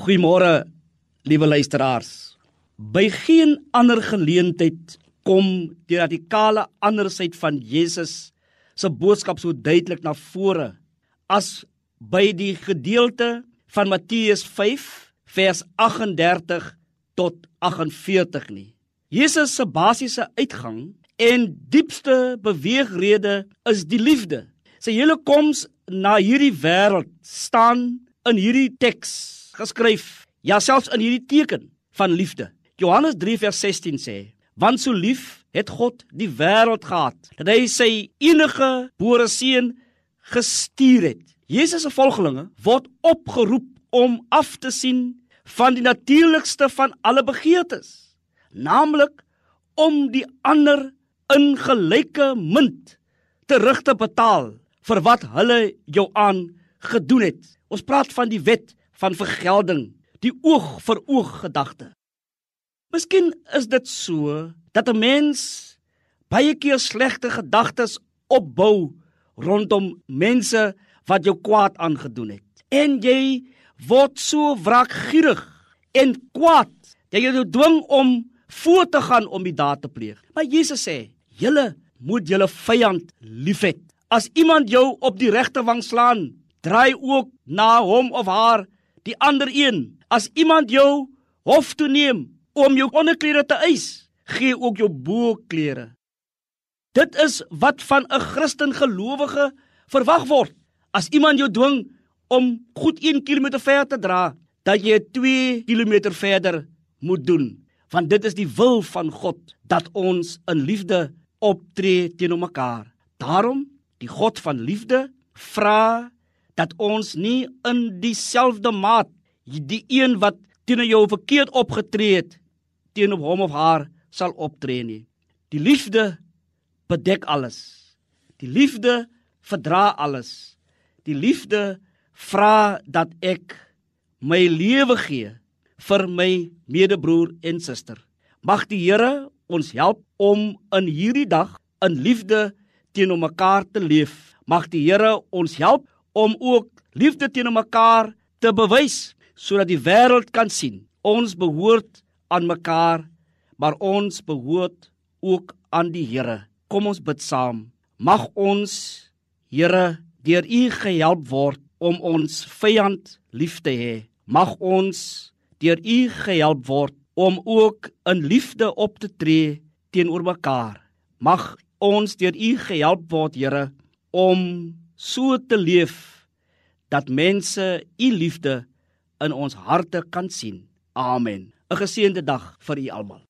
Goeiemôre, liewe luisteraars. By geen ander geleentheid kom die radikale andersheid van Jesus se boodskap so duidelik na vore as by die gedeelte van Matteus 5 vers 38 tot 48 nie. Jesus se basiese uitgang en diepste beweegrede is die liefde. Sy hele koms na hierdie wêreld staan in hierdie teks geskryf, ja selfs in hierdie teken van liefde. Johannes 3 vers 16 sê: "Want so lief het God die wêreld gehad dat hy sy enige gebore seun gestuur het." Jesus se volgelinge word opgeroep om af te sien van die natuurlikste van alle begeertes, naamlik om die ander in gelyke munt terug te betaal vir wat hulle jou aan gedoen het. Ons praat van die wet van vergelding, die oog vir oog gedagte. Miskien is dit so dat 'n mens baie keer slegte gedagtes opbou rondom mense wat jou kwaad aangedoen het. En jy word so wraakgierig en kwaad dat jy jou dwing om voort te gaan om die daad te pleeg. Maar Jesus sê, julle moet julle vyand liefhet. As iemand jou op die regte wang slaan, draai ook na hom of haar die ander een. As iemand jou hof toe neem om jou onderklere te eis, gee ook jou boklere. Dit is wat van 'n Christen gelowige verwag word. As iemand jou dwing om goed 1 km ver te dra, dat jy 2 km verder moet doen, want dit is die wil van God dat ons in liefde optree teenoor mekaar. Daarom, die God van liefde vra dat ons nie in dieselfde maat die een wat teenoor jou verkeerd opgetree het teenoor hom of haar sal optree nie. Die liefde bedek alles. Die liefde verdra alles. Die liefde vra dat ek my lewe gee vir my medebroer en suster. Mag die Here ons help om in hierdie dag in liefde teenoor mekaar te leef. Mag die Here ons help om ook liefde teenoor mekaar te bewys sodat die wêreld kan sien ons behoort aan mekaar maar ons behoort ook aan die Here. Kom ons bid saam. Mag ons Here deur u gehelp word om ons vyand lief te hê. Mag ons deur u gehelp word om ook in liefde op te tree teenoor mekaar. Mag ons deur u gehelp word Here om so te leef dat mense u liefde in ons harte kan sien. Amen. 'n Geseënde dag vir u almal.